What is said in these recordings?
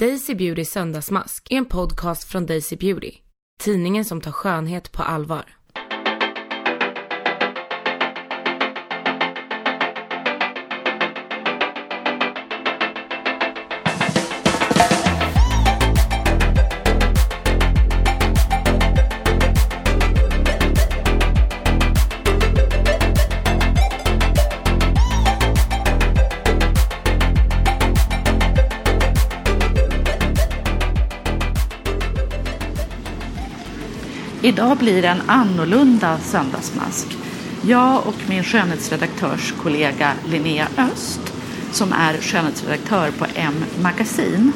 Daisy Beauty söndagsmask är en podcast från Daisy Beauty. Tidningen som tar skönhet på allvar. Idag blir det en annorlunda söndagsmask. Jag och min skönhetsredaktörskollega Linnea Öst, som är skönhetsredaktör på M Magasin,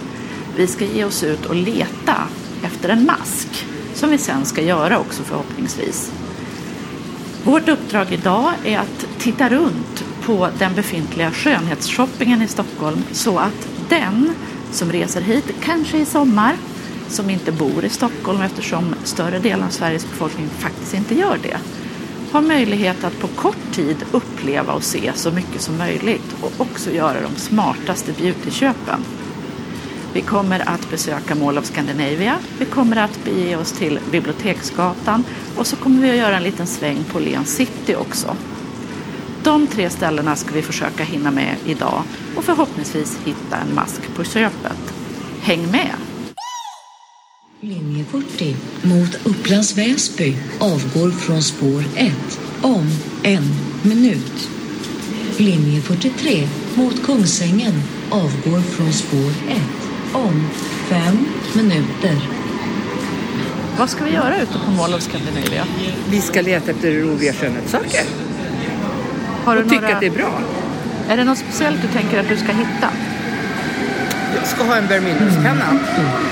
vi ska ge oss ut och leta efter en mask som vi sen ska göra också förhoppningsvis. Vårt uppdrag idag är att titta runt på den befintliga skönhetsshoppingen i Stockholm så att den som reser hit, kanske i sommar, som inte bor i Stockholm eftersom större delen av Sveriges befolkning faktiskt inte gör det har möjlighet att på kort tid uppleva och se så mycket som möjligt och också göra de smartaste beautyköpen. Vi kommer att besöka Mall of Scandinavia, vi kommer att bege oss till Biblioteksgatan och så kommer vi att göra en liten sväng på Len City också. De tre ställena ska vi försöka hinna med idag och förhoppningsvis hitta en mask på köpet. Häng med! Linje 40 mot Upplands Väsby avgår från spår 1 om en minut. Linje 43 mot Kungsängen avgår från spår 1 om fem minuter. Vad ska vi göra ute på Mall of Scandinavia? Vi ska leta efter roliga skönhetssaker Har du och tycka några... att det är bra. Är det något speciellt du tänker att du ska hitta? Ska ha en Vermilionspenna.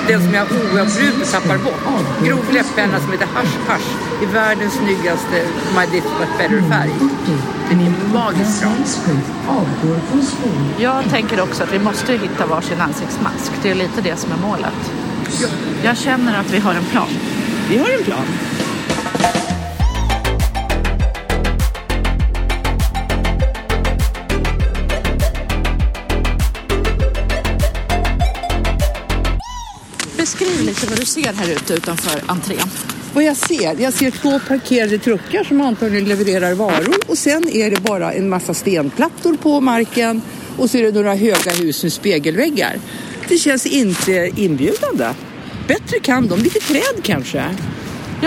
Den som jag oavbrutet tappar bort. Grov läpppenna som heter Hush Hush. I världens snyggaste My Diff But Better färg. Den är magiskt bra. Jag tänker också att vi måste hitta varsin ansiktsmask. Det är lite det som är målet. Jag känner att vi har en plan. Vi har en plan. Beskriv lite vad du ser här ute utanför entrén. Vad jag ser? Jag ser två parkerade truckar som antagligen levererar varor och sen är det bara en massa stenplattor på marken och så är det några höga hus med spegelväggar. Det känns inte inbjudande. Bättre kan de. Lite träd kanske.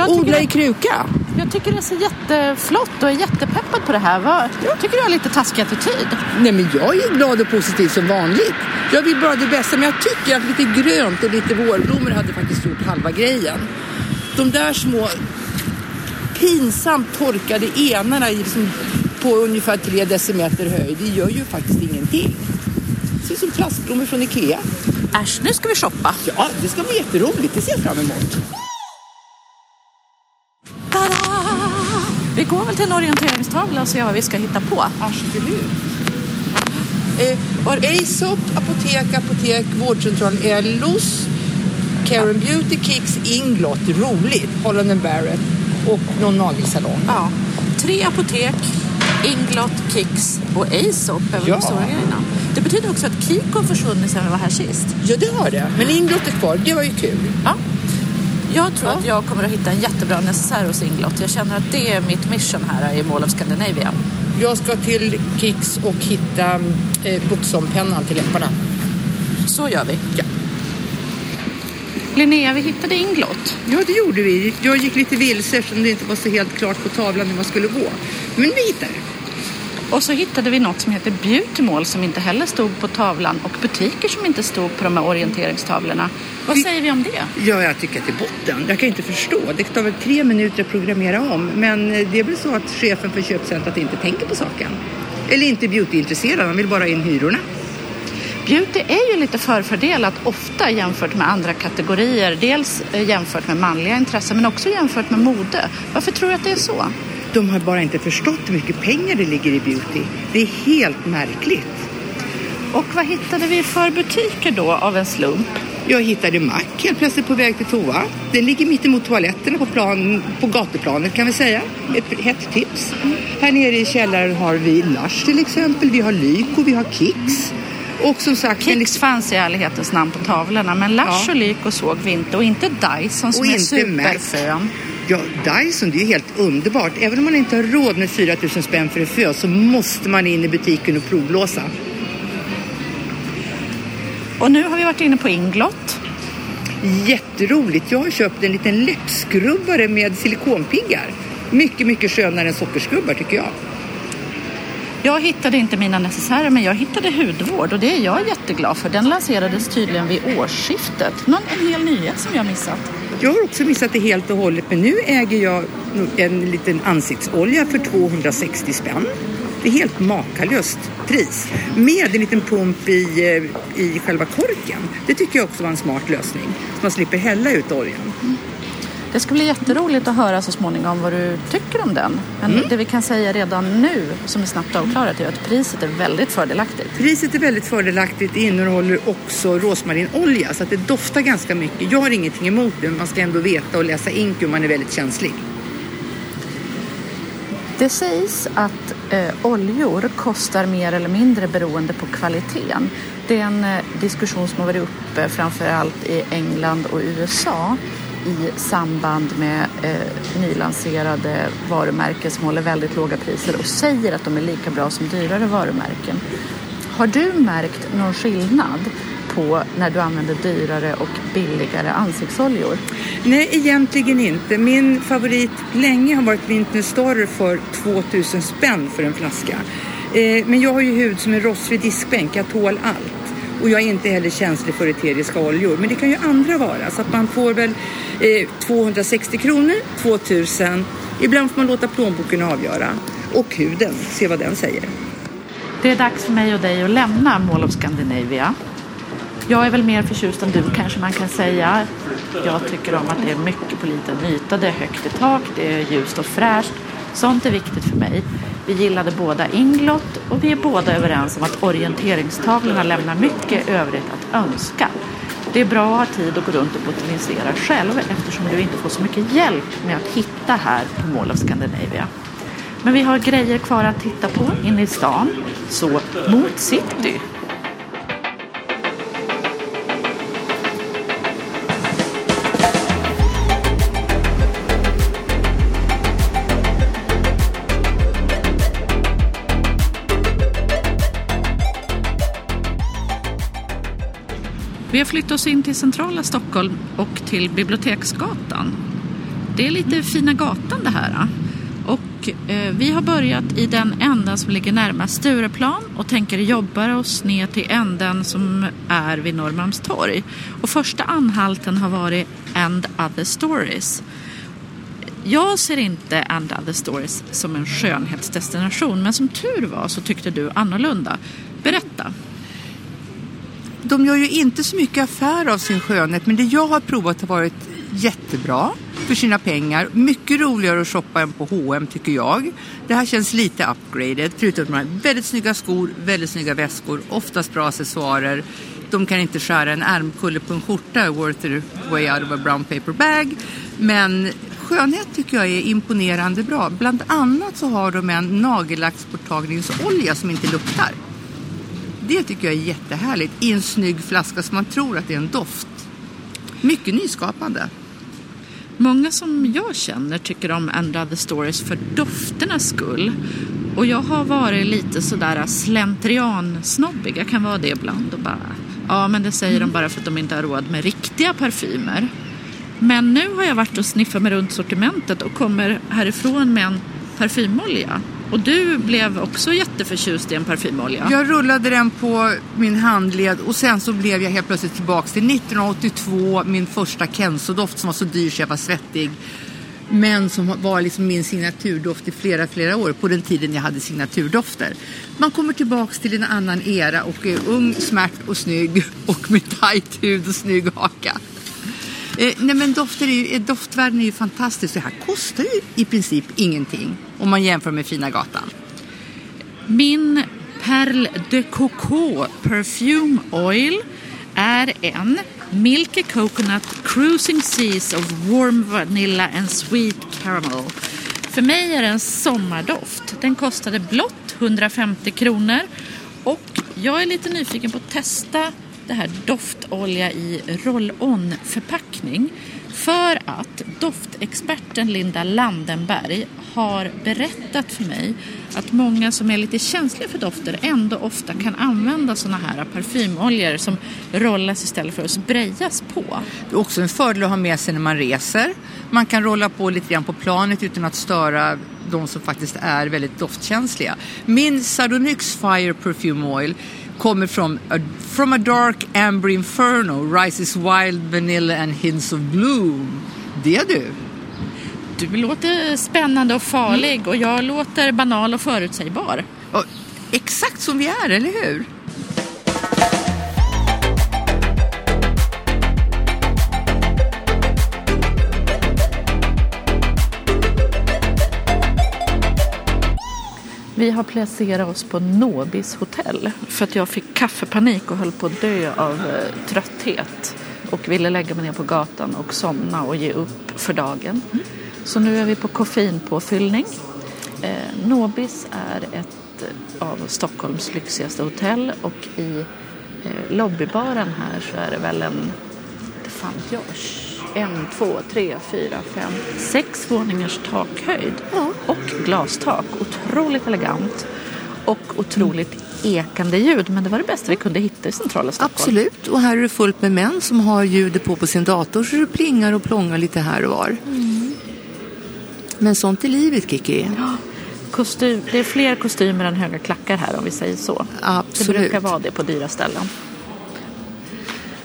Odla i kruka. Jag tycker det ser jätteflott och är jättepeppad på det här. Vad, tycker du har lite taskig attityd? Nej men jag är glad och positiv som vanligt. Jag vill bara det bästa men jag tycker att lite grönt och lite vårblommor hade faktiskt gjort halva grejen. De där små pinsamt torkade enarna liksom på ungefär tre decimeter höjd, det gör ju faktiskt ingenting. Det ser ut som plastblommor från Ikea. Äsch, nu ska vi shoppa. Ja, det ska bli jätteroligt. Det ser jag fram emot. Till en orienteringstavla ser vad vi ska hitta på. Absolut. Eh, har Aesop, apotek, apotek, vårdcentral, Ellos, Karen Beauty, Kicks, Inglot, roligt, Holland and Barrett och någon nagelsalong. Ja. Tre apotek, Inglot, Kicks och Aesop är väl Ja. de stora grejerna. Det betyder också att Kiko försvunnit sedan vi var här sist. Ja, det har det. Men Inglot är kvar. Det var ju kul. Ja. Jag tror Ja. att jag kommer att hitta en jättebra necessär hos Inglot. Jag känner att det är mitt mission här i Mall of Scandinavia. Jag ska till Kicks och hitta eh, Buxonpennan till läpparna. Så gör vi. Ja. Linnea, vi hittade Inglot. Ja, det gjorde vi. Jag gick lite vilse eftersom det inte var så helt klart på tavlan hur man skulle gå. Men vi hittade. Och så hittade vi något som heter Beauty Mall som inte heller stod på tavlan och butiker som inte stod på de här orienteringstavlorna. Vad Vi- säger vi om det? Ja, jag tycker att det är botten. Jag kan inte förstå. Det tar väl tre minuter att programmera om. Men eh, det är väl så att chefen för köpcentret inte tänker på saken. Eller inte beautyintresserad. Han vill bara in hyrorna. Beauty är ju lite förfördelat ofta jämfört med andra kategorier. Dels eh, jämfört med manliga intressen men också jämfört med mode. Varför tror du att det är så? De har bara inte förstått hur mycket pengar det ligger i beauty. Det är helt märkligt. Och vad hittade vi för butiker då av en slump? Jag hittade Mac helt plötsligt på väg till toa. Den ligger mitt emot toaletterna på, plan, på gatuplanet kan vi säga. Ett hett tips. Här nere i källaren har vi Lush till exempel. Vi har Lyko, vi har Kicks. Och som sagt... Kicks fanns i ärlighetens namn på tavlorna, men Lush Ja. och Lyko såg vi inte och inte Dyson som Och är Mac. Ja, Dyson, det är ju helt underbart. Även om man inte har råd med 4 000 spänn för en fö så måste man in i butiken och provblåsa. Och nu har vi varit inne på Inglot. Jätteroligt. Jag har köpt en liten läppskrubbare med silikonpiggar. Mycket, mycket skönare än sockerskrubbar tycker jag. Jag hittade inte mina necessärer men jag hittade hudvård och det är jag jätteglad för. Den lanserades tydligen vid årsskiftet. Någon, en hel nyhet som jag missat. Jag har också missat det helt och hållet men nu äger jag en liten ansiktsolja för 260 spänn. Det är helt makalöst pris. Med en liten pump i, eh, i själva korken. Det tycker jag också var en smart lösning. Så man slipper hälla ut oljan. Det ska bli jätteroligt att höra så småningom vad du tycker om den. Men Mm. det vi kan säga redan nu som är snabbt avklarat är att priset är väldigt fördelaktigt. Priset är väldigt fördelaktigt. Det innehåller också rosmarinolja så att det doftar ganska mycket. Jag har ingenting emot det men man ska ändå veta och läsa ink om man är väldigt känslig. Det sägs att eh, oljor kostar mer eller mindre beroende på kvaliteten. Det är en eh, diskussion som har varit uppe framför allt i England och USA i samband med eh, nylanserade varumärken som håller väldigt låga priser och säger att de är lika bra som dyrare varumärken. Har du märkt någon skillnad på när du använder dyrare och billigare ansiktsoljor? Nej, egentligen inte. Min favorit länge har varit Winter Store för 2000 spänn för en flaska. Eh, men jag har ju hud som en rostfri diskbänk. Jag tål allt. Och jag är inte heller känslig för eteriska oljor. Men det kan ju andra vara. Så att man får väl eh, 260 kronor, 2000. Ibland får man låta plånboken avgöra. Och huden, se vad den säger. Det är dags för mig och dig att lämna Mall of Scandinavia. Jag är väl mer förtjust än du kanske man kan säga. Jag tycker om att det är mycket på liten yta, det är högt i tak, det är ljust och fräscht. Sånt är viktigt för mig. Vi gillade båda Inglot och vi är båda överens om att orienteringstavlorna lämnar mycket övrigt att önska. Det är bra att ha tid att gå runt och botanisera själv eftersom du inte får så mycket hjälp med att hitta här på Mall of Scandinavia. Men vi har grejer kvar att titta på inne i stan. Så mot city! Vi har flyttat oss in till centrala Stockholm och till Biblioteksgatan. Det är lite fina gatan det här. Och eh, vi har börjat i den änden som ligger närmast Stureplan och tänker jobba oss ner till änden som är vid Norrmalmstorg. Och första anhalten har varit End Other Stories. Jag ser inte And Other Stories som en skönhetsdestination men som tur var så tyckte du annorlunda. Berätta. De gör ju inte så mycket affär av sin skönhet men det jag har provat har varit jättebra för sina pengar. Mycket roligare att shoppa än på H&M tycker jag. Det här känns lite upgraded förutom att man har väldigt snygga skor, väldigt snygga väskor, oftast bra accessoarer. De kan inte skära en ärmkulle på en skjorta worth the way out of a brown paper bag. Men skönhet tycker jag är imponerande bra. Bland annat så har de en nagellacksborttagningsolja som inte luktar. Det tycker jag är jättehärligt i en snygg flaska som man tror att det är en doft. Mycket nyskapande. Många som jag känner tycker om And Other Stories för dofternas skull. Och jag har varit lite sådär slentriansnobbig. Jag kan vara det ibland och bara... Ja, men det säger de bara för att de inte har råd med riktiga parfymer. Men nu har jag varit och sniffat mig runt sortimentet och kommer härifrån med en parfymolja. Och du blev också jätteförtjust i en parfymolja. Jag rullade den på min handled och sen så blev jag helt plötsligt tillbaka till 1982, min första Kenzo-doft som var så dyr så jag var svettig. Men som var liksom min signaturdoft i flera, flera år på den tiden jag hade signaturdofter. Man kommer tillbaks till en annan era och är ung, smärt och snygg och med tajt hud och snygg haka. Eh, nej men dofter är ju, eh, doftvärlden är ju fantastisk. Det här kostar ju i princip ingenting om man jämför med Fina Gatan. Min Perle de Coco Perfume Oil är en Milky Coconut Cruising Seas of Warm Vanilla and Sweet Caramel. För mig är det en sommardoft. Den kostade blott 150 kronor och Jag är lite nyfiken på att testa det här doftolja i roll-on-förpackning för att doftexperten Linda Landenberg har berättat för mig att många som är lite känsliga för dofter ändå ofta kan använda sådana här parfymoljor som rollas istället för att sprayas på. Det är också en fördel att ha med sig när man reser. Man kan rolla på lite grann på planet utan att störa de som faktiskt är väldigt doftkänsliga. Min Sardonyx Fire Perfume Oil kommer från a, from a dark amber inferno rises wild vanilla and hints of bloom. Det du. Du låter spännande och farlig och jag låter banal och förutsägbar. Och, exakt som vi är, eller hur? Vi har placerat oss på Nobis hotell för att jag fick kaffepanik och höll på att dö av eh, trötthet och ville lägga mig ner på gatan och somna och ge upp för dagen. Så nu är vi på koffeinpåfyllning. Eh, Nobis är ett av Stockholms lyxigaste hotell och i eh, lobbybaren här så är det väl en, inte fan jag, en, två, tre, fyra, fem, sex våningars takhöjd och glastak. Otroligt elegant och otroligt ekande ljud. Men det var det bästa vi kunde hitta i centrala Stockholm. Absolut, och här är det fullt med män som har ljudet på på sin dator så det plingar och plångar lite här och var. Men sånt är livet, Kiki. Kostym, det är fler kostymer än höga klackar här om vi säger så. Absolut. Det brukar vara det på dyra ställen.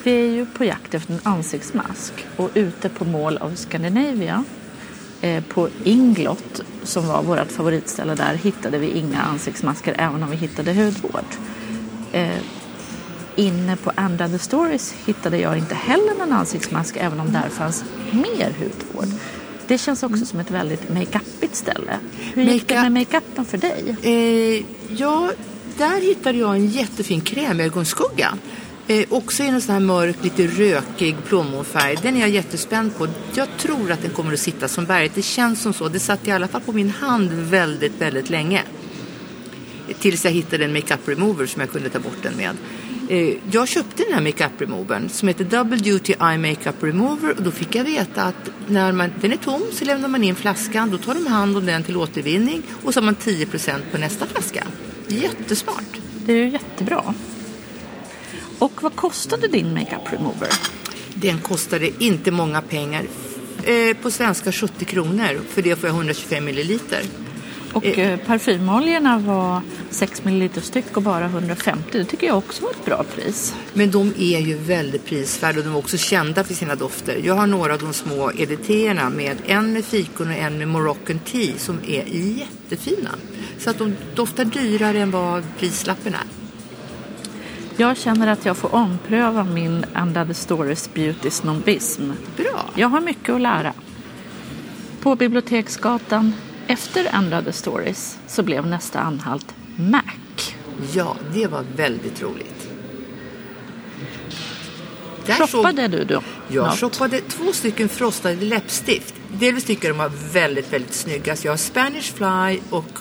Vi är ju på jakt efter en ansiktsmask och ute på Mall of Scandinavia eh, på Inglot som var vårt favoritställe där hittade vi inga ansiktsmasker även om vi hittade hudvård. Eh, inne på And Other Stories hittade jag inte heller någon ansiktsmask även om där fanns mer hudvård. Det känns också som ett väldigt makeupigt ställe. Hur gick det med makeupen för dig? Eh, ja, där hittade jag en jättefin krämögonskugga. Eh, också i en sån här mörk, lite rökig plommonfärg. Den är jag jättespänd på. Jag tror att den kommer att sitta som berget. Det känns som så. Det satt i alla fall på min hand väldigt, väldigt länge. Tills jag hittade en makeup remover som jag kunde ta bort den med. Eh, jag köpte den här makeup removern som heter Double Duty Eye Makeup Remover och då fick jag veta att när man, den är tom så lämnar man in flaskan, då tar de hand om den till återvinning och så har man 10% på nästa flaska. Jättesmart. Det är ju jättebra. Och vad kostade din makeup remover? Den kostade inte många pengar. Eh, på svenska 70 kronor. För det får jag 125 milliliter. Och eh, parfymoljorna var 6 ml styck och bara 150. Det tycker jag också var ett bra pris. Men de är ju väldigt prisvärda och de är också kända för sina dofter. Jag har några av de små EDT-erna med en med fikon och en med Moroccan Tea som är jättefina. Så att de doftar dyrare än vad prislappen är. Jag känner att jag får ompröva min And Other Stories Beauty snobbism. Bra! Jag har mycket att lära. På Biblioteksgatan efter And Other Stories så blev nästa anhalt Mac. Ja, det var väldigt roligt. Där Shoppade du då? Jag något? shoppade två stycken frostade läppstift. Delvis tycker jag de var väldigt, väldigt snygga. Så jag har Spanish Fly och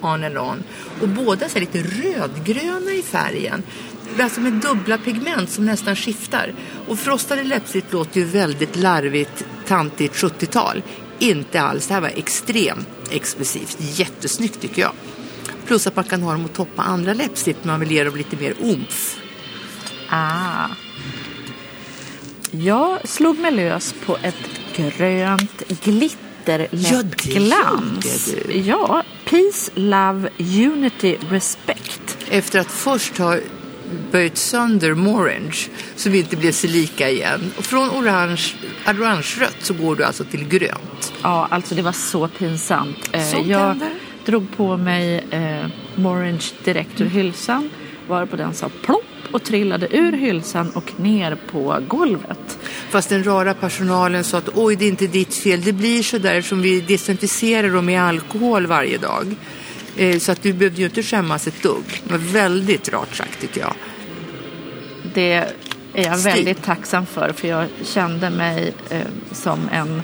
On and On. Och båda är lite rödgröna i färgen. Alltså med dubbla pigment som nästan skiftar. Och frostade läppstift låter ju väldigt larvigt, tantigt 70-tal. Inte alls. Det här var extremt exklusivt. Jättesnyggt tycker jag. Plus att man kan ha dem att toppa andra läppstift när man vill ge dem lite mer omf. Ah. Jag slog mig lös på ett grönt glitterläppglans. Ja, det gjorde du. Ja, Peace, Love, Unity, Respect. efter att först ha böjt sönder Morange så vi inte blev så lika igen. Och från orange, orange-rött så går du alltså till grönt. Ja, alltså det var så pinsamt. Eh, Sånt jag händer. drog på mig eh, Morange direkt ur hylsan, varpå den sa plopp och trillade ur hylsan och ner på golvet. Fast den rara personalen sa att oj, det är inte ditt fel. Det blir så där som vi desinficerar dem med alkohol varje dag. Eh, så att du behövde ju inte skämmas ett dugg. Det var väldigt rart sagt tycker jag. Det är jag väldigt tacksam för, för jag kände mig eh, som en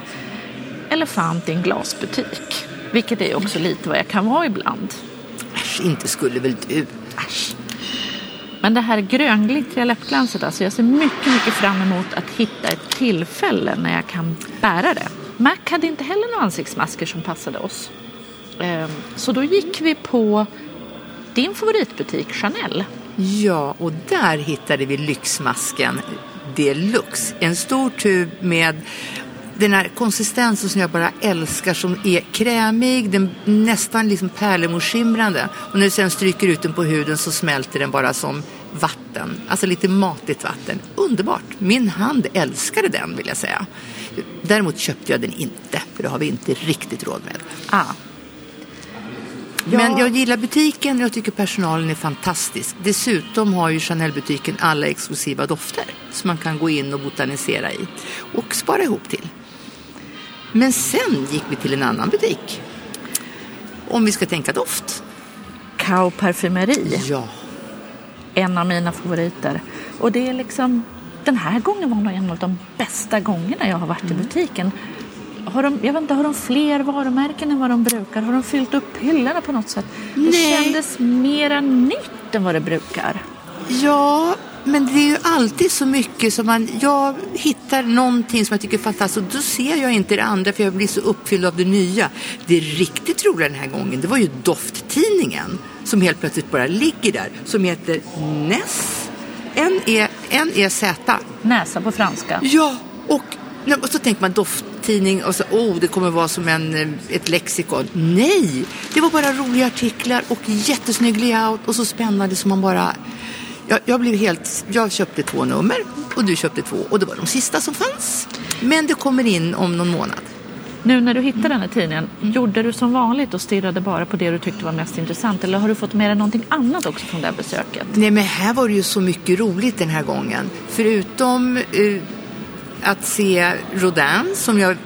elefant i en glasbutik. Vilket är också lite vad jag kan vara ibland. Äsch, inte skulle väl du. Äsch. Men det här grönglittriga läppglanset, alltså jag ser mycket, mycket fram emot att hitta ett tillfälle när jag kan bära det. Mac hade inte heller några ansiktsmasker som passade oss. Ehm, Så då gick vi på din favoritbutik, Chanel. Ja, och där hittade vi lyxmasken deluxe. En stor tub med den här konsistensen som jag bara älskar som är krämig, den nästan liksom pärlemorskimrande. Och när du sen stryker ut den på huden så smälter den bara som vatten. Alltså lite matigt vatten. Underbart! Min hand älskade den vill jag säga. Däremot köpte jag den inte, för det har vi inte riktigt råd med. Ah. Men jag gillar butiken, jag tycker personalen är fantastisk. Dessutom har ju Chanel-butiken alla exklusiva dofter som man kan gå in och botanisera i och spara ihop till. Men sen gick vi till en annan butik. Om vi ska tänka doft. Kao parfymeri, Ja, en av mina favoriter. Och det är liksom, den här gången var nog en av de bästa gångerna jag har varit i butiken. Har de, jag vet inte, har de fler varumärken än vad de brukar? Har de fyllt upp hyllorna på något sätt? Det Nej. kändes mer nytt än vad det brukar. ja men det är ju alltid så mycket som man... Jag hittar någonting som jag tycker är fantastiskt och då ser jag inte det andra för jag blir så uppfylld av det nya. Det riktigt roliga den här gången det var ju dofttidningen som helt plötsligt bara ligger där som heter Ness. N-E-Z. Näsa på franska. Ja, och, och så tänker man dofttidning och så, oh, det kommer vara som en, eh, ett lexikon. Nej, det var bara roliga artiklar och jättesnygg layout och så spännande som man bara... Jag, jag blev helt... Jag köpte två nummer och du köpte två och det var de sista som fanns. Men det kommer in om någon månad. Nu när du hittade den här tidningen, gjorde du som vanligt och stirrade bara på det du tyckte var mest intressant? Eller har du fått med dig någonting annat också från det här besöket? Nej, men här var det ju så mycket roligt den här gången. Förutom eh, att se Rodin, som jag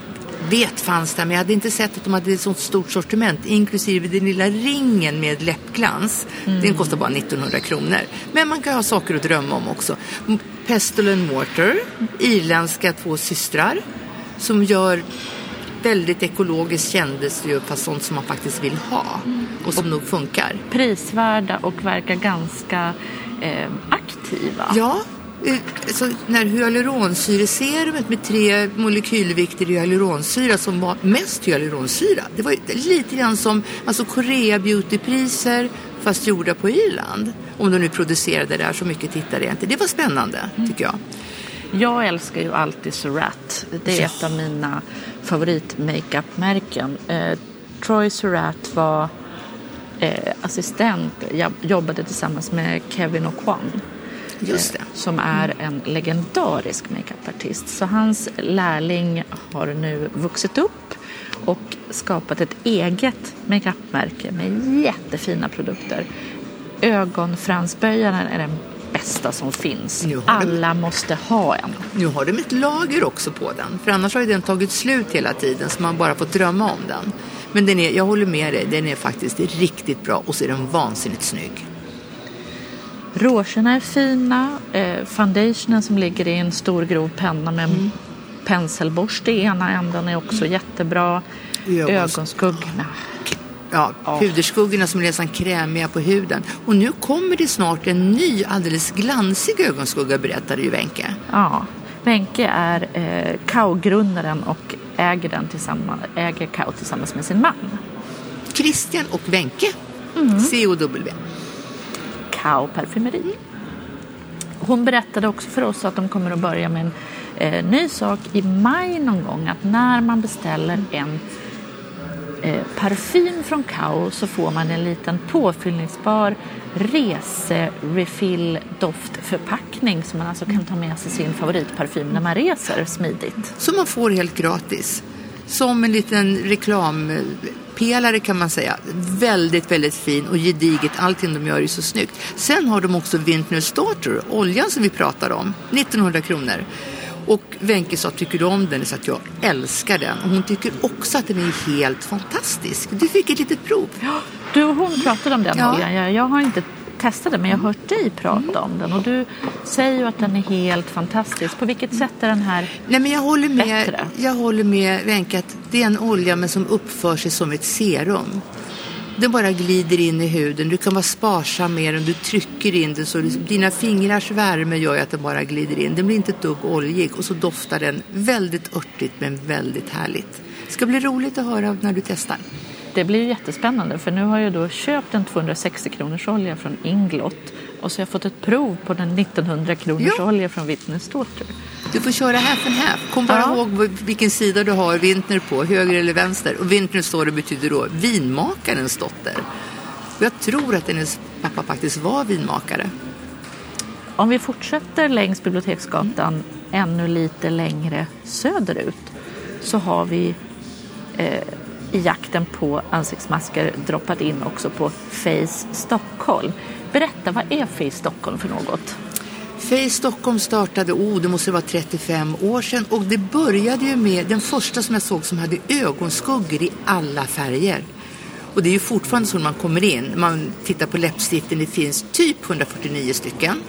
vet fanns där, men jag hade inte sett att de hade ett sånt stort sortiment, inklusive den lilla ringen med läppglans. Den kostar bara 1900 kronor. Men man kan ha saker att drömma om också. Pestle and Mortar, irländska två systrar, som gör väldigt ekologiskt kändes ju, fast sånt som man faktiskt vill ha och som nog funkar. Prisvärda och verkar ganska eh, aktiva. Ja, eh, så när hyaluronsyreserumet med tre molekylvikter hyaluronsyra som var mest hyaluronsyra. Det var lite grann som alltså Korea Beautypriser fast gjorda på Irland. Om de nu producerade där, så mycket tittade jag inte. Det var spännande tycker jag. Jag älskar ju alltid Surratt. Det är Ja. ett av mina favorit-makeup-märken. Eh, Troy Surratt var eh, assistent, jag jobbade tillsammans med Kevin O'Quan. Just det. Som är en legendarisk makeupartist. Så hans lärling har nu vuxit upp och skapat ett eget makeupmärke med jättefina produkter. Ögonfransböjaren är den bästa som finns. Alla måste ha en. Nu har de ett lager också på den. För annars har ju den tagit slut hela tiden så man bara fått drömma om den. Men den är, jag håller med dig, den är faktiskt riktigt bra och så är den vansinnigt snygg. Rougerna är fina. Eh, foundationen som ligger i en stor grov penna med Mm. en penselborste i ena änden är också jättebra. Ögons- Ögonskuggorna. Ja, Ja. puderskuggorna som är nästan krämiga på huden. Och nu kommer det snart en ny alldeles glansig ögonskugga berättade ju Wenche. Ja. Wenche är eh, Kao-grundaren och äger, den tillsammans, äger Kao tillsammans med sin man. Christian och Wenche. Mm. C-O-W. Kao parfymeri. Hon berättade också för oss att de kommer att börja med en eh, ny sak i maj någon gång. Att när man beställer en eh, parfym från Kao så får man en liten påfyllningsbar rese-refill doftförpackning som man alltså kan ta med sig sin favoritparfym när man reser smidigt. Som man får helt gratis. Som en liten reklam reklampelare kan man säga. Väldigt, väldigt fin och gediget. Allting de gör är så snyggt. Sen har de också Vintner's Daughter, oljan som vi pratar om. 1900 kronor. Och Wenche sa, tycker du om den? Så att jag älskar den. Och hon tycker också att den är helt fantastisk. Du fick ett litet prov. Du och hon pratade om den Ja. oljan. Jag, jag har inte testat den men jag har hört dig prata om den. Och du säger ju att den är helt fantastisk. På vilket sätt är den här Nej, men jag håller med, Bättre. jag håller med Wenche att det är en olja men som uppför sig som ett serum. Den bara glider in i huden. Du kan vara sparsam med den. Du trycker in den så dina fingrars värme gör att den bara glider in. Den blir inte ett dugg oljig och så doftar den väldigt örtigt men väldigt härligt. Det ska bli roligt att höra när du testar. Det blir jättespännande för nu har jag då köpt en 260 kronors olja från Inglot och så har jag fått ett prov på den 1900 kronors Ja. olja från Witness Daughter. Du får köra half and half. Kom bara Ja. ihåg vilken sida du har Vintner på, höger eller vänster. Och Vintner står det betyder då vinmakarens dotter. Och jag tror att hennes pappa faktiskt var vinmakare. Om vi fortsätter längs Biblioteksgatan ännu lite längre söderut så har vi eh, i jakten på ansiktsmasker droppat in också på Face Stockholm. Berätta, vad är Face Stockholm för något? Face Stockholm startade, oh, det måste vara 35 år sedan. Och det började ju med den första som jag såg som hade ögonskuggor i alla färger. Och det är ju fortfarande så när man kommer in. Man tittar på läppstiften, det finns typ 149 stycken.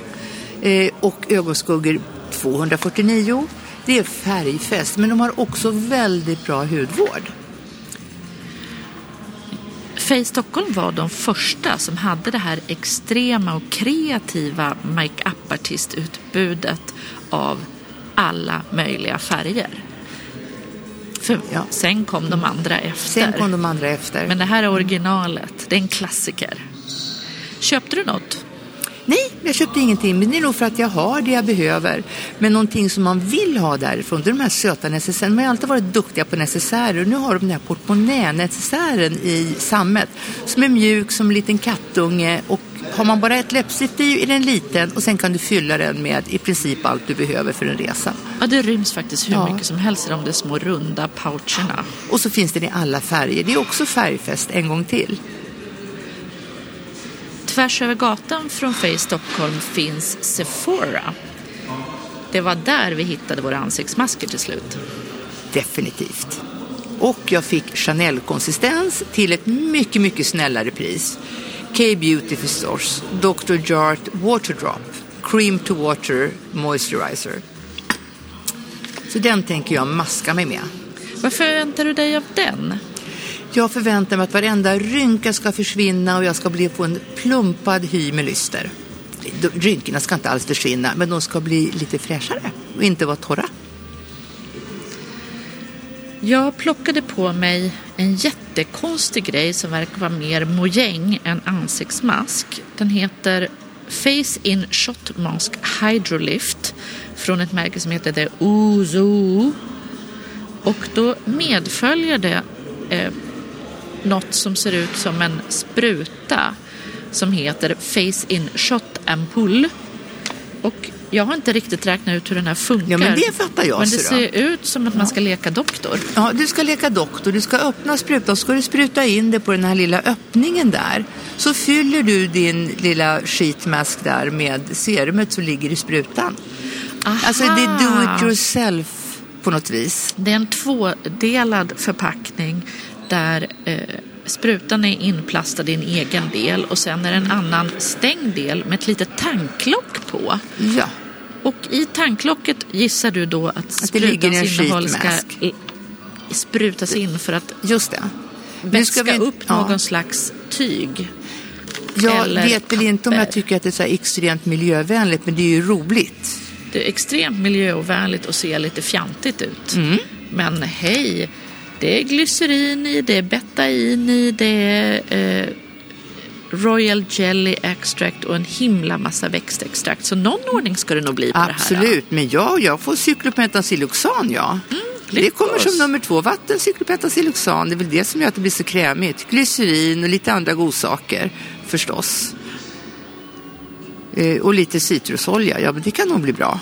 Eh, och ögonskuggor 249. Det är färgfest, men de har också väldigt bra hudvård. Face Stockholm var de första som hade det här extrema och kreativa make-up-artistutbudet av alla möjliga färger. För Ja. Sen kom de andra efter. Sen kom de andra efter. Men det här är originalet. Det är en klassiker. Köpte du något? Nej, jag köpte ingenting. Men det är nog för att jag har det jag behöver. Men någonting som man vill ha därifrån, det är de här söta necessärerna. Man har alltid varit duktiga på necessärer. Och nu har de den här portmonnä-necessären i sammet. Som är mjuk som en liten kattunge. Och har man bara ett läppstift i är den liten. Och sen kan du fylla den med i princip allt du behöver för en resa. Ja, det ryms faktiskt hur Ja. mycket som helst i de där små runda poucherna. Och så finns den i alla färger. Det är också färgfest en gång till. Tvärs över gatan från Face Stockholm finns Sephora. Det var där vi hittade våra ansiktsmasker till slut. Definitivt. Och jag fick Chanel-konsistens till ett mycket, mycket snällare pris. K-Beauty förstås, Dr. Jart Waterdrop, Cream to Water Moisturizer. Så den tänker jag maska mig med. Vad förväntar du dig av den? Jag förväntar mig att varenda rynka ska försvinna och jag ska bli få en plumpad hy med lyster. Rynkorna ska inte alls försvinna, men de ska bli lite fräschare och inte vara torra. Jag plockade på mig en jättekonstig grej som verkar vara mer mojäng än ansiktsmask. Den heter Face In Shot Mask Hydrolift från ett märke som heter The Ozo. Och då medföljer det eh, något som ser ut som en spruta som heter Face In Shot Ampull. Och jag har inte riktigt räknat ut hur den här funkar. Ja, men det fattar jag, Men det ser ser ut som att man ska leka doktor. Ja, du ska leka doktor, du ska öppna sprutan och ska du spruta in det på den här lilla öppningen där. Så fyller du din lilla sheetmask där med serumet som ligger i sprutan. Alltså det är do it yourself på något vis. Det är en tvådelad förpackning där eh, sprutan är inplastad i en egen del och sen är det en annan stängd del med ett litet tanklock på. Ja, Och i tanklocket gissar du då att Att sprutans innehåll ska sprutas in för att just det. vätska vi- upp ja. någon slags tyg. Jag vet väl inte om jag tycker att det är så extremt miljövänligt, men det är ju roligt. Det är extremt miljöovänligt och ser lite fjantigt ut. Mm. Men hej, det är glycerin i, det är betain i, det är eh, Royal Jelly Extract och en himla massa växtextrakt. Så någon ordning ska det nog bli på det här. Absolut, men ja, jag får cyklopentasiloxan, ja. det kommer som nummer två, vatten, cyklopentasiloxan. Det är väl det som gör att det blir så krämigt. Glycerin och lite andra godsaker, förstås. Eh, och lite citrusolja, ja men det kan nog bli bra.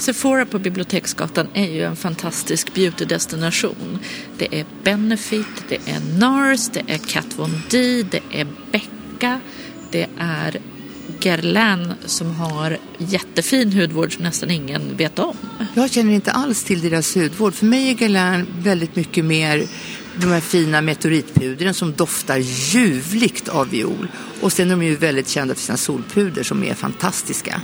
Sephora på Biblioteksgatan är ju en fantastisk beautydestination. Det är Benefit, det är NARS, det är Kat Von D, det är Becka, det är Guerlain som har jättefin hudvård som nästan ingen vet om. Jag känner inte alls till deras hudvård. För mig är Guerlain väldigt mycket mer de här fina meteoritpudren som doftar ljuvligt av viol. Och sen är de ju väldigt kända för sina solpuder som är fantastiska.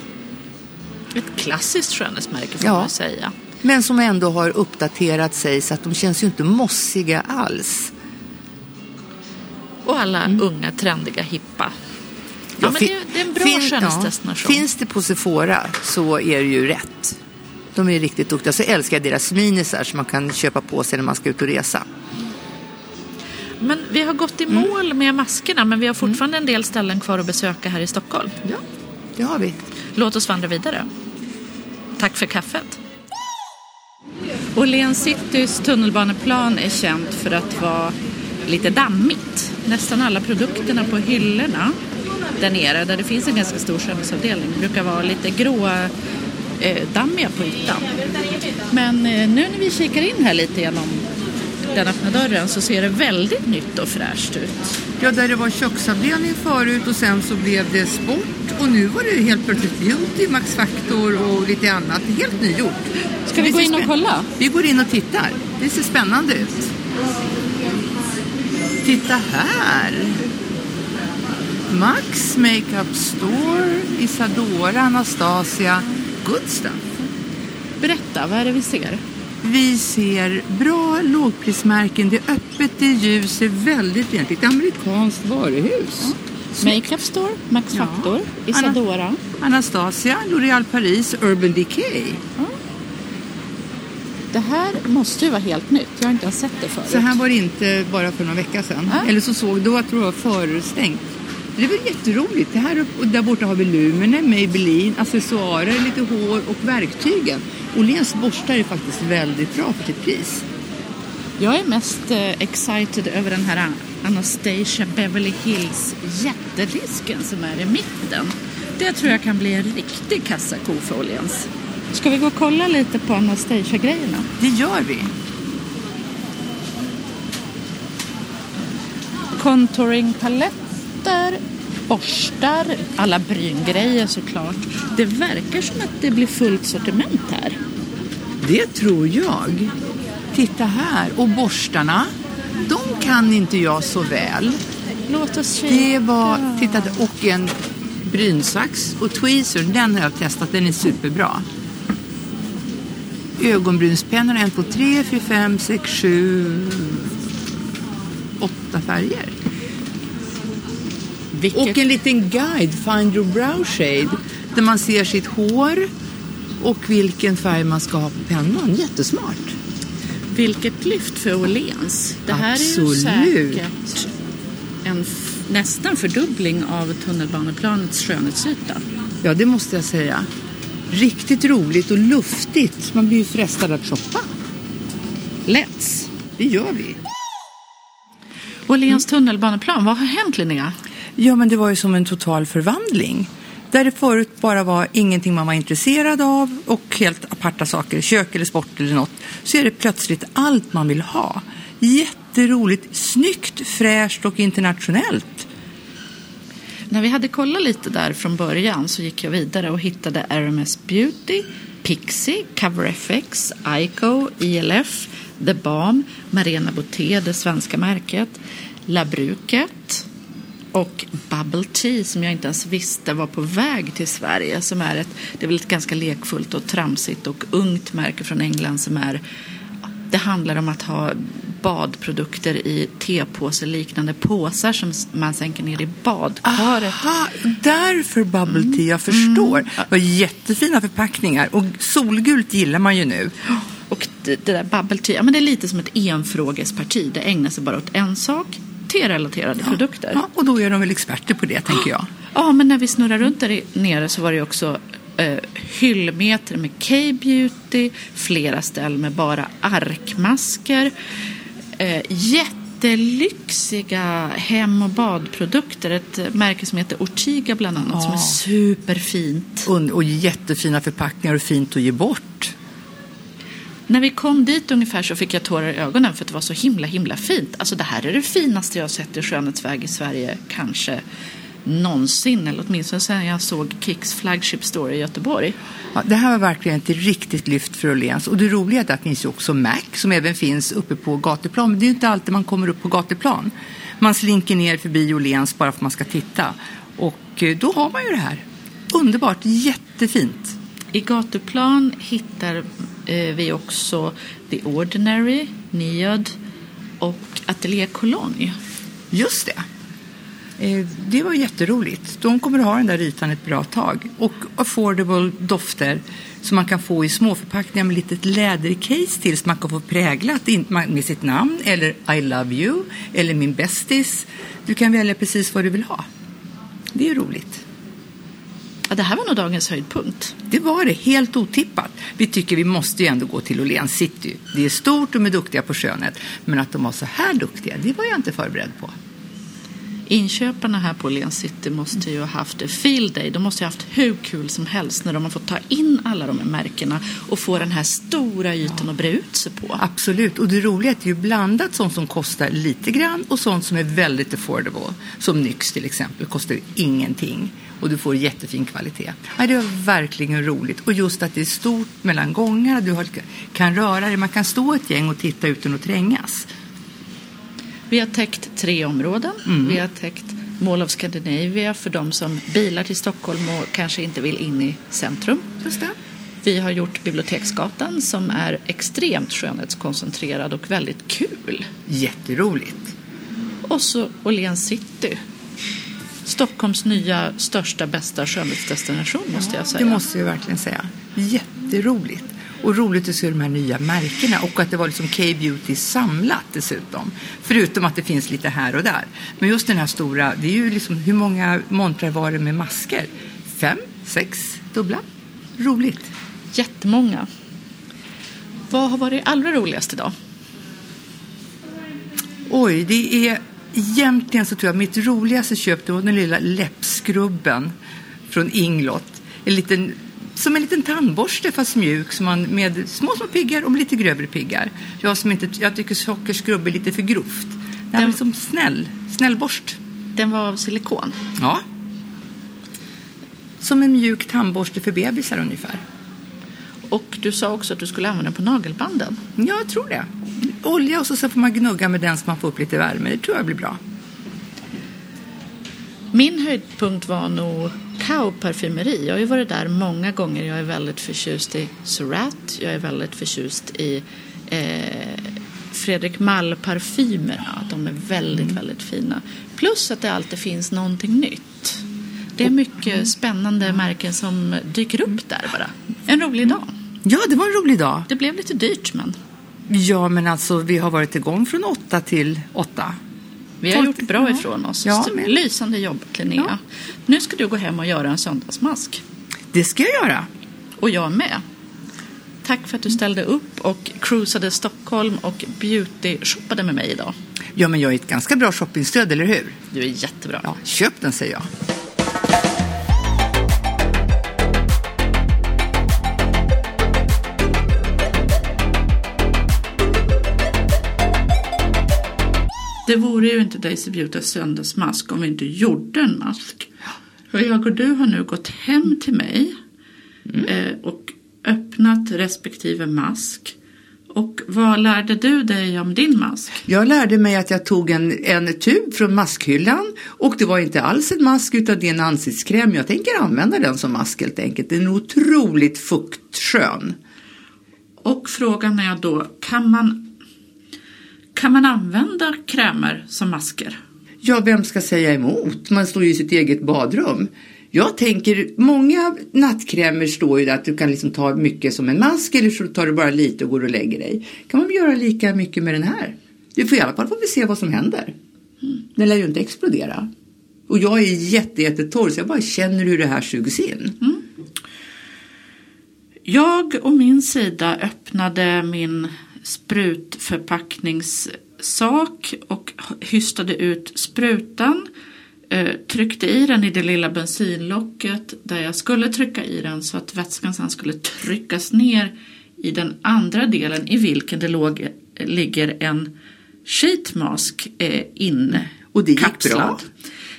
Ett klassiskt skönhetsmärke får Ja. man ju säga. Men som ändå har uppdaterat sig så att de känns ju inte mossiga alls. Och alla unga, trendiga, hippa. Ja, Ja, men det, det är en bra fin- skönhetsdestination. Finns det på Sephora så är det ju rätt. De är riktigt duktiga. Så älskar jag deras minisar som man kan köpa på sig när man ska ut och resa. Men vi har gått i mål med maskerna men vi har fortfarande en del ställen kvar att besöka här i Stockholm. Ja, det har vi. Låt oss vandra vidare. Tack för kaffet. Åhléns Citys tunnelbaneplan är känt för att vara lite dammigt. Nästan alla produkterna på hyllorna där nere, där det finns en ganska stor skönhetsavdelning, brukar vara lite gråa, eh, dammiga på ytan. Men eh, nu när vi kikar in här lite genom den öppna dörren så ser det väldigt nytt och fräscht ut. Ja, där det var köksavdelning förut och sen så blev det sport och nu var det helt plötsligt beauty, Max Factor och lite annat. Helt nygjort. Ska vi gå in och kolla? Vi går in och tittar. Det ser spännande ut. Titta här. Max Makeup Store, Isadora, Anastasia. Good stuff. Berätta, vad är det vi ser? Vi ser bra lågprismärken. Det är öppet, det är ljus, det är väldigt rent. Ett amerikanskt varuhus. Makeup Store, Max Ja. Factor, Isadora. Anastasia, L'Oréal Paris, Urban Decay. Det här måste ju vara helt nytt. Jag har inte ens sett det förut. Så här var det inte bara för några veckor sedan. Eller så såg då att det var förstängt. Det är väl jätteroligt. Det här och där borta har vi Lumene, Maybelline, accessoarer, lite hår och verktygen. Åhléns borstar är faktiskt väldigt bra för sitt pris. Jag är mest eh, excited över den här Anastasia Beverly Hills jättedisken som är i mitten. Det tror jag kan bli en riktig kassako för Åhléns. Ska vi gå och kolla lite på Anastasia-grejerna? Det gör vi. Contouringpaletter, borstar, alla bryngrejer såklart. Det verkar som att det blir fullt sortiment här. Det tror jag. Titta här. Och borstarna, de kan inte jag så väl. Låt oss kika. Det var, titta, och en brynsax och tweezer, den har jag testat, den är superbra. Ögonbrynspennor, en, två, tre, fyra, fem, sex, sju, åtta färger. Vilket... Och en liten guide, Find your brow shade, där man ser sitt hår och vilken färg man ska ha på pennan. Jättesmart. Vilket lyft för Åhléns. Det här är ju Absolut. säkert en nästan fördubbling av tunnelbaneplanets skönhetsyta. Ja, det måste jag säga. Riktigt roligt och luftigt. Man blir ju frestad att shoppa. Let's! Det gör vi. Åhléns tunnelbaneplan, vad har hänt Linnea? Ja, men det var ju som en total förvandling. Där det förut bara var ingenting man var intresserad av och helt aparta saker, kök eller sport eller något, så är det plötsligt allt man vill ha. Jätteroligt, snyggt, fräscht och internationellt. När vi hade kollat lite där från början så gick jag vidare och hittade RMS Beauty, Pixie, CoverFX, Ico, ILF, The Balm, Marena Boté, det svenska märket, Labruket och Bubble Tea som jag inte ens visste var på väg till Sverige. Som är ett, det är väl ett ganska lekfullt och tramsigt och ungt märke från England som är det handlar om att ha badprodukter i tepåse liknande påsar som man sänker ner i badkaret. Aha, därför bubble tea, jag förstår. Det var jättefina förpackningar och solgult gillar man ju nu. Och det, det där bubble tea, ja, men det är lite som ett enfrågesparti. Det ägnar sig bara åt en sak, te-relaterade produkter. Ja, och då är de väl experter på det, tänker jag. Ja, men när vi snurrar runt där nere så var det också eh, hyllmeter med K-beauty, flera ställ med bara arkmasker, eh, jättelyxiga hem och badprodukter. Ett märke som heter Ortiga bland annat som är Ja. superfint. Och, och jättefina förpackningar och fint att ge bort. När vi kom dit ungefär så fick jag tårar i ögonen för att det var så himla himla fint. Alltså det här är det finaste jag sett i skönhetsväg i Sverige kanske någonsin. Eller åtminstone sedan jag såg Kicks flagship store i Göteborg. Ja, det här var verkligen ett riktigt lyft för Åhléns. Och det roliga är att det finns ju också Mac som även finns uppe på gatuplan. Men det är ju inte alltid man kommer upp på gatuplan. Man slinker ner förbi Åhléns bara för att man ska titta. Och eh, då har man ju det här. Underbart, jättefint. I gatuplan hittar Eh, vi också The Ordinary, Niod och Atelier Cologne. Just det. Eh, det var jätteroligt. De kommer att ha den där ytan ett bra tag. Och affordable dofter som man kan få i småförpackningar med litet lädercase till som man kan få präglat med sitt namn eller I love you eller min bästis. Du kan välja precis vad du vill ha. Det är roligt. Ja, det här var nog dagens höjdpunkt. Det var det, helt otippat. Vi tycker vi måste ju ändå gå till Åhléns City. Det är stort och de är duktiga på skönhet. Men att de var så här duktiga, det var jag inte förberedd på. Inköparna här på Åhléns City måste ju ha haft a field day. De måste ju ha haft hur kul som helst när de har fått ta in alla de här märkena och få den här stora ytan att bre ut sig på. Absolut, och det roliga är att det är ju blandat sånt som kostar lite grann och sånt som är väldigt affordable. Som Nyx till exempel, kostar ingenting och du får jättefin kvalitet. Ja, det var verkligen roligt och just att det är stort mellan gångarna, du kan röra dig, man kan stå ett gäng och titta utan att trängas. Vi har täckt tre områden. Mm. Vi har täckt Mall of Scandinavia för de som bilar till Stockholm och kanske inte vill in i centrum. Just det. Vi har gjort Biblioteksgatan som är extremt skönhetskoncentrerad och väldigt kul. Jätteroligt. Och så Åhléns City. Stockholms nya största bästa skönhetsdestination måste jag säga. Det måste jag verkligen säga. Jätteroligt. Och roligt att se de här nya märkena och att det var liksom K-beauty samlat dessutom. Förutom att det finns lite här och där. Men just den här stora, det är ju liksom hur många montrar var det med masker? Fem, sex, dubbla. Roligt. Jättemånga. Vad har varit allra roligast idag? Oj, det är egentligen så tror jag mitt roligaste köp det var den lilla läppskrubben från Inglot. En liten, som en liten tandborste fast mjuk som man, med små små piggar och lite grövre piggar. Jag, som inte, jag tycker sockerskrubb är lite för grovt. Den- är som snäll, snäll borst. Den var av silikon. Ja. Som en mjuk tandborste för bebisar ungefär. Och du sa också att du skulle använda den på nagelbanden. Ja, jag tror det. Olja och så, så får man gnugga med den så man får upp lite värme. Det tror jag blir bra. Min höjdpunkt var nog Kao parfymeri. Jag har ju varit där många gånger. Jag är väldigt förtjust i Surat. Jag är väldigt förtjust i eh, Fredrik Mall-parfymerna. De är väldigt, väldigt fina. Plus att det alltid finns någonting nytt. Det är mycket spännande märken som dyker upp där bara. En rolig dag. Ja, det var en rolig dag. Det blev lite dyrt men Ja, men alltså vi har varit igång från åtta till åtta. vi har gjort bra ifrån oss. Ja, men- Lysande jobbat Linnea. Ja. Nu ska du gå hem och göra en söndagsmask. Det ska jag göra. Och jag med. Tack för att du ställde upp och cruisade Stockholm och beauty-shoppade med mig idag. Ja, men jag är ett ganska bra shoppingstöd, eller hur? Du är jättebra. Ja, köp den säger jag. Det vore ju inte Daisy Beautys söndagsmask om vi inte gjorde en mask. För jag och du har nu gått hem till mig eh, och öppnat respektive mask. Och vad lärde du dig om din mask? Jag lärde mig att jag tog en, en tub från maskhyllan och det var inte alls en mask utan det är en ansiktskräm. Jag tänker använda den som mask helt enkelt. Den är otroligt fuktskön. Och frågan är då, kan man, kan man använda krämer som masker? Ja, vem ska säga emot? Man står ju i sitt eget badrum. Jag tänker, många nattkrämer står ju där att du kan liksom ta mycket som en mask eller så tar du bara lite och går och lägger dig. Kan man göra lika mycket med den här? Du får i alla fall får vi se vad som händer. Den lär ju inte explodera. Och jag är jätte, jättetorr så jag bara känner hur det här sugs in. Jag och min sida öppnade min sprutförpackningssak och hystade ut sprutan. eh, Tryckte i den i det lilla bensinlocket där jag skulle trycka i den så att vätskan sen skulle tryckas ner i den andra delen i vilken det låg, ligger en sheetmask eh, in Och det gick kapslad. bra?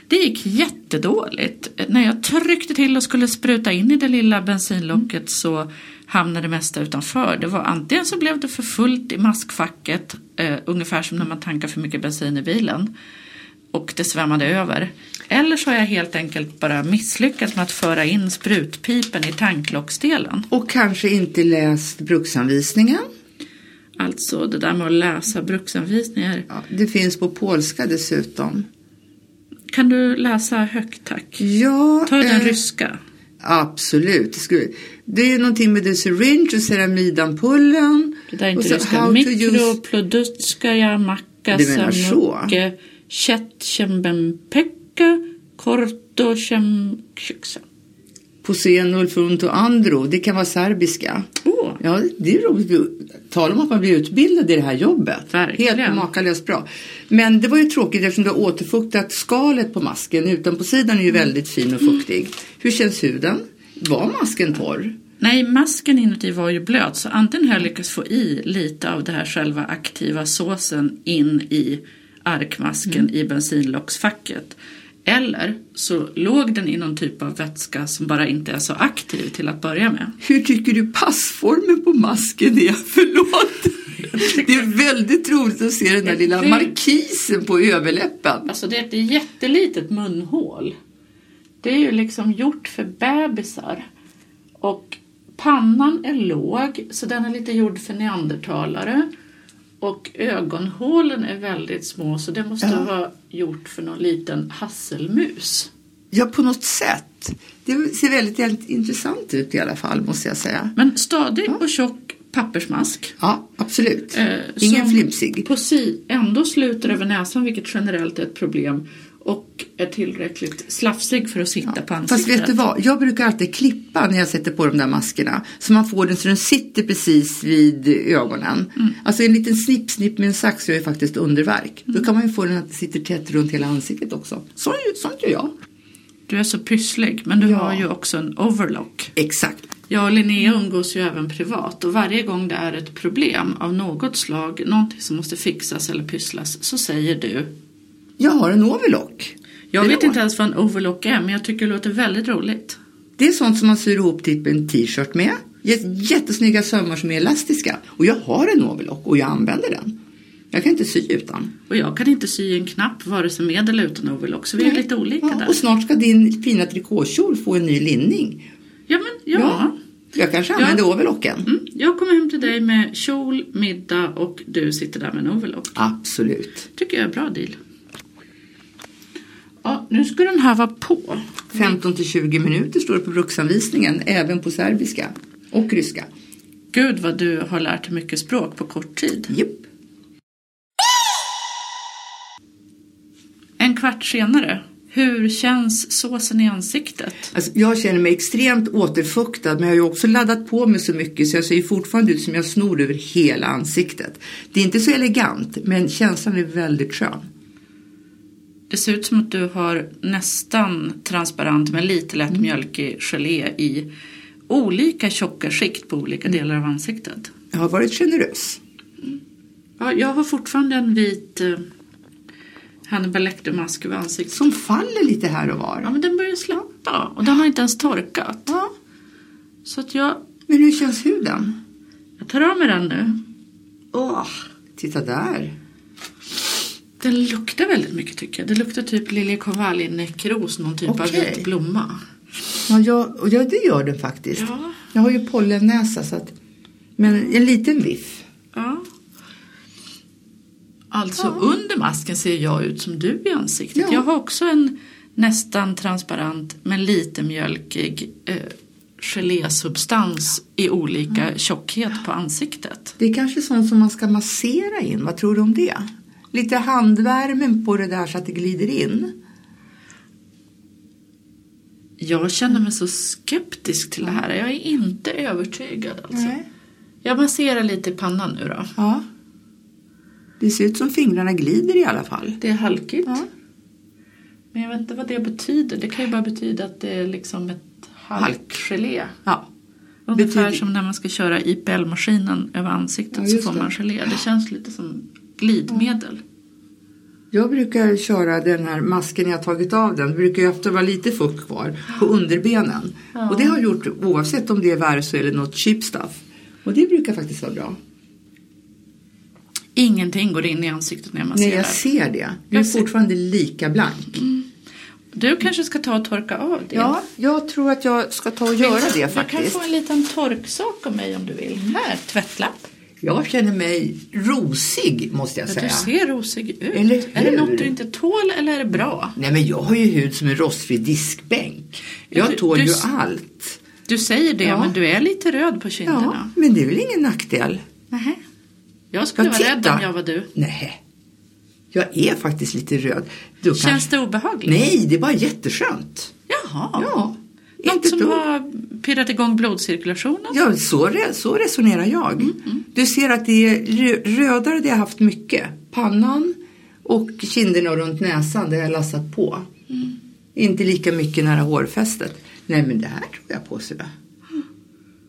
Det gick jättedåligt. När jag tryckte till och skulle spruta in i det lilla bensinlocket så hamnade det mesta utanför. Det var antingen så blev det för fullt i maskfacket, eh, ungefär som när man tankar för mycket bensin i bilen och det svämmade över. Eller så har jag helt enkelt bara misslyckats med att föra in sprutpipen i tanklocksdelen. Och kanske inte läst bruksanvisningen. Alltså det där med att läsa bruksanvisningar. Ja, det finns på polska dessutom. Kan du läsa högt tack? Ja, Ta den eh, ryska. Absolut. Det, är någonting med the syringe och ceramidampullen. Det där är inte ryska. to Mikroplodutskaja macka samnukke Chetchembempekka kortochem Posenul frunto andro, det kan vara serbiska. Åh, Ja, det är roligt. Tala om att man blir utbildad i det här jobbet. Verkligen. Helt makalöst bra. Men det var ju tråkigt eftersom du har återfuktat skalet på masken. Utanpåsidan är ju väldigt fin och fuktig. Hur känns huden? Var masken torr? Nej, masken inuti var ju blöt så antingen har jag lyckats få i lite av det här själva aktiva såsen in i arkmasken i bensinlocksfacket. Eller så låg den i någon typ av vätska som bara inte är så aktiv till att börja med. Hur tycker du passformen på masken är? Förlåt. Det är väldigt roligt att se den där lilla markisen på överläppen. Alltså det är ett jättelitet munhål. Det är ju liksom gjort för bebisar. Och pannan är låg så den är lite gjord för neandertalare. Och ögonhålen är väldigt små så det måste Ja. vara gjort för någon liten hasselmus. Ja, på något sätt. Det ser väldigt intressant ut i alla fall, måste jag säga. Men stadig och tjock pappersmask. Ja, absolut. eh, Ingen flimsig. På si ändå sluter över näsan vilket generellt är ett problem. Och är tillräckligt slafsig för att sitta på ansiktet. Fast vet du vad, jag brukar alltid klippa när jag sätter på de där maskerna. Så man får den så den sitter precis vid ögonen. Mm. Alltså en liten snipp, snipp med en sax gör ju faktiskt underverk. Då kan man ju få den att sitter tätt runt hela ansiktet också. Så, sånt gör jag. Du är så pysslig, men du Ja. har ju också en overlock. Exakt. Jag och Linnea umgås ju även privat och varje gång det är ett problem av något slag, någonting som måste fixas eller pysslas, så säger du Jag har en overlock. Jag vet inte ens vad en overlock är, men jag tycker det låter väldigt roligt. Det är sånt som man syr ihop till en t-shirt med. Jät- Jättesnygga sömmar som är elastiska. Och jag har en overlock och jag använder den. Jag kan inte sy utan. Och jag kan inte sy en knapp, vare sig med eller utan overlock, så vi är lite olika Ja, där. och snart ska din fina trikåkjol få en ny linning. Ja, men ja. Jag kanske Ja. använder overlocken. Mm, jag kommer hem till dig med kjol, middag och du sitter där med en overlock. Absolut. tycker jag är bra deal. Ja, nu ska den här vara på. 15 till 20 minuter står det på bruksanvisningen, även på serbiska och ryska. Gud vad du har lärt dig mycket språk på kort tid. Japp. En kvart senare, hur känns såsen i ansiktet? Alltså, jag känner mig extremt återfuktad men jag har ju också laddat på mig så mycket så jag ser ju fortfarande ut som jag snor över hela ansiktet. Det är inte så elegant men känslan är väldigt skön. Det ser ut som att du har nästan transparent men lite lätt mjölkig gelé i olika tjocka skikt på olika delar av ansiktet. Jag har varit generös. Ja, jag har fortfarande en vit eh, Hannibal Lecter-mask över ansiktet. Som faller lite här och var. Ja, men den börjar släppa och den har inte ens torkat. Ja. Så att jag, Men hur känns huden? jag tar av mig den nu. Åh, titta där. Den luktar väldigt mycket tycker jag. Det luktar typ liljekonvalj-näckros, någon typ av Okej. vit blomma. Ja, jag, och ja, det gör den faktiskt. Ja. Jag har ju pollennäsa så att... Men en liten viff. Ja. Alltså under masken ser jag ut som du i ansiktet. Ja. Jag har också en nästan transparent men lite mjölkig eh, gelésubstans i olika tjockhet på ansiktet. Det är kanske sånt som man ska massera in. Vad tror du om det? Lite handvärmen på det där så att det glider in. Jag känner mig så skeptisk till det här. Jag är inte övertygad alltså. Jag masserar lite i pannan nu då. Ja. Det ser ut som fingrarna glider i alla fall. Det är halkigt. Ja. Men jag vet inte vad det betyder. Det kan ju bara betyda att det är liksom ett halkgelé. Ja. Ungefär Betyder- som när man ska köra IPL-maskinen över ansiktet Ja, så får man gelé. Det känns lite som glidmedel. Jag brukar köra den här masken jag tagit av den. Det brukar ju ofta vara lite fukt kvar på underbenen. Och det har jag gjort oavsett om det är Verso eller något cheap stuff. Och det brukar faktiskt vara bra. Ingenting går in i ansiktet när jag masserar. Nej, jag ser det. Du är ser- fortfarande lika blank. Du kanske ska ta och torka av det. Ja, jag tror att jag ska ta och göra det Du kan faktiskt. få en liten torksak av mig om du vill. Här, tvättlapp. Jag känner mig rosig måste jag Ja, säga. Du ser rosig ut. Eller är det något du inte tål eller är det bra? Nej men jag har ju hud som en rostfri diskbänk. Jag du- tål du ju allt. Du säger det, Ja. men du är lite röd på Ja, kinderna. men det är väl ingen nackdel? Nähä. Jag skulle Ja, vara rädd om jag var du. Nej. Jag är faktiskt lite röd. Du Känns kanske... det obehagligt? Nej, det är bara jätteskönt. Jaha. Ja. Något inte som har pirrat igång blodcirkulationen? Ja, så, re, så resonerar jag. Mm, Du ser att det är rö- rödare det har haft mycket. Pannan och kinderna och runt näsan, det har jag lassat på. Mm. Inte lika mycket nära hårfästet. Nej, men det här tror jag på sig.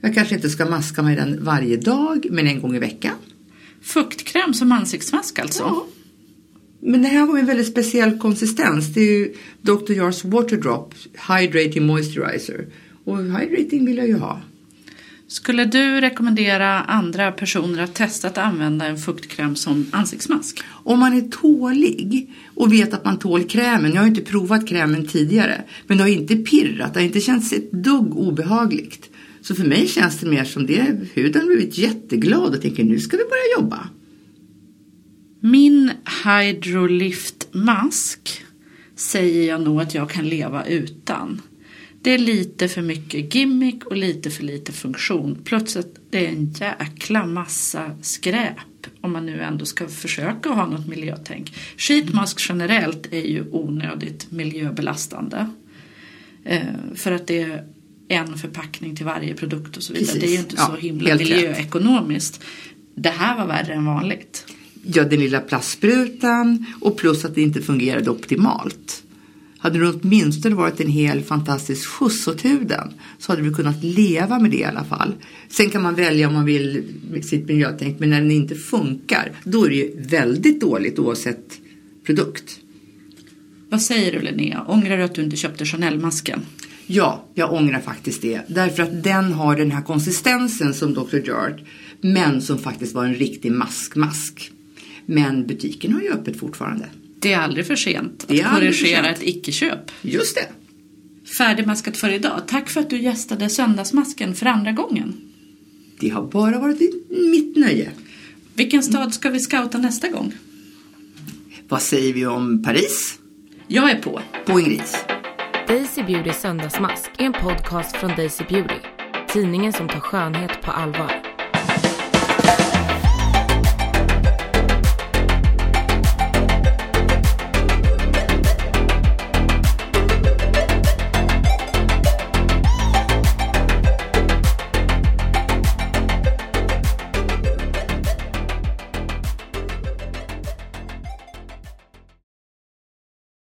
Jag kanske inte ska maska mig den varje dag, men en gång i veckan. Fuktkräm som ansiktsmask alltså? Ja. Men det här var en väldigt speciell konsistens. Det är ju Dr. Jars Water Drop Hydrating Moisturizer. Och hydrating vill jag ju ha. Skulle du rekommendera andra personer att testa att använda en fuktkräm som ansiktsmask? Om man är tålig och vet att man tål krämen. Jag har inte provat krämen tidigare. Men det har inte pirrat. Det har inte känts ett dugg obehagligt. Så för mig känns det mer som det. Huden har blivit jätteglad och tänker nu ska vi börja jobba. Min Hydrolift mask säger jag nog att jag kan leva utan. Det är lite för mycket gimmick och lite för lite funktion. Att det är en jäkla massa skräp om man nu ändå ska försöka ha något miljötänk. Sheetmask generellt är ju onödigt miljöbelastande. Eh, för att det är en förpackning till varje produkt och så vidare. Precis. Det är ju inte Ja, så himla helt rätt. miljöekonomiskt. Det här var värre än vanligt. Ja, den lilla plastsprutan och plus att det inte fungerade optimalt. Hade det åtminstone varit en hel fantastisk skjuts åt huden så hade vi kunnat leva med det i alla fall. Sen kan man välja om man vill sitt miljötänk men när den inte funkar då är det ju väldigt dåligt oavsett produkt. Vad säger du Linnea? Ångrar du att du inte köpte Chanel-masken? Ja, jag ångrar faktiskt det. Därför att den har den här konsistensen som Dr. Jart men som faktiskt var en riktig maskmask. Men butiken har ju öppet fortfarande. Det är aldrig för sent att korrigera sent. ett icke-köp. Just det. Färdigmaskat för idag. Tack för att du gästade Söndagsmasken för andra gången. Det har bara varit mitt nöje. Vilken stad ska vi scouta nästa gång? Vad säger vi om Paris? Jag är på. På en gris. Daisy Beauty Söndagsmask är en podcast från Daisy Beauty. Tidningen som tar skönhet på allvar.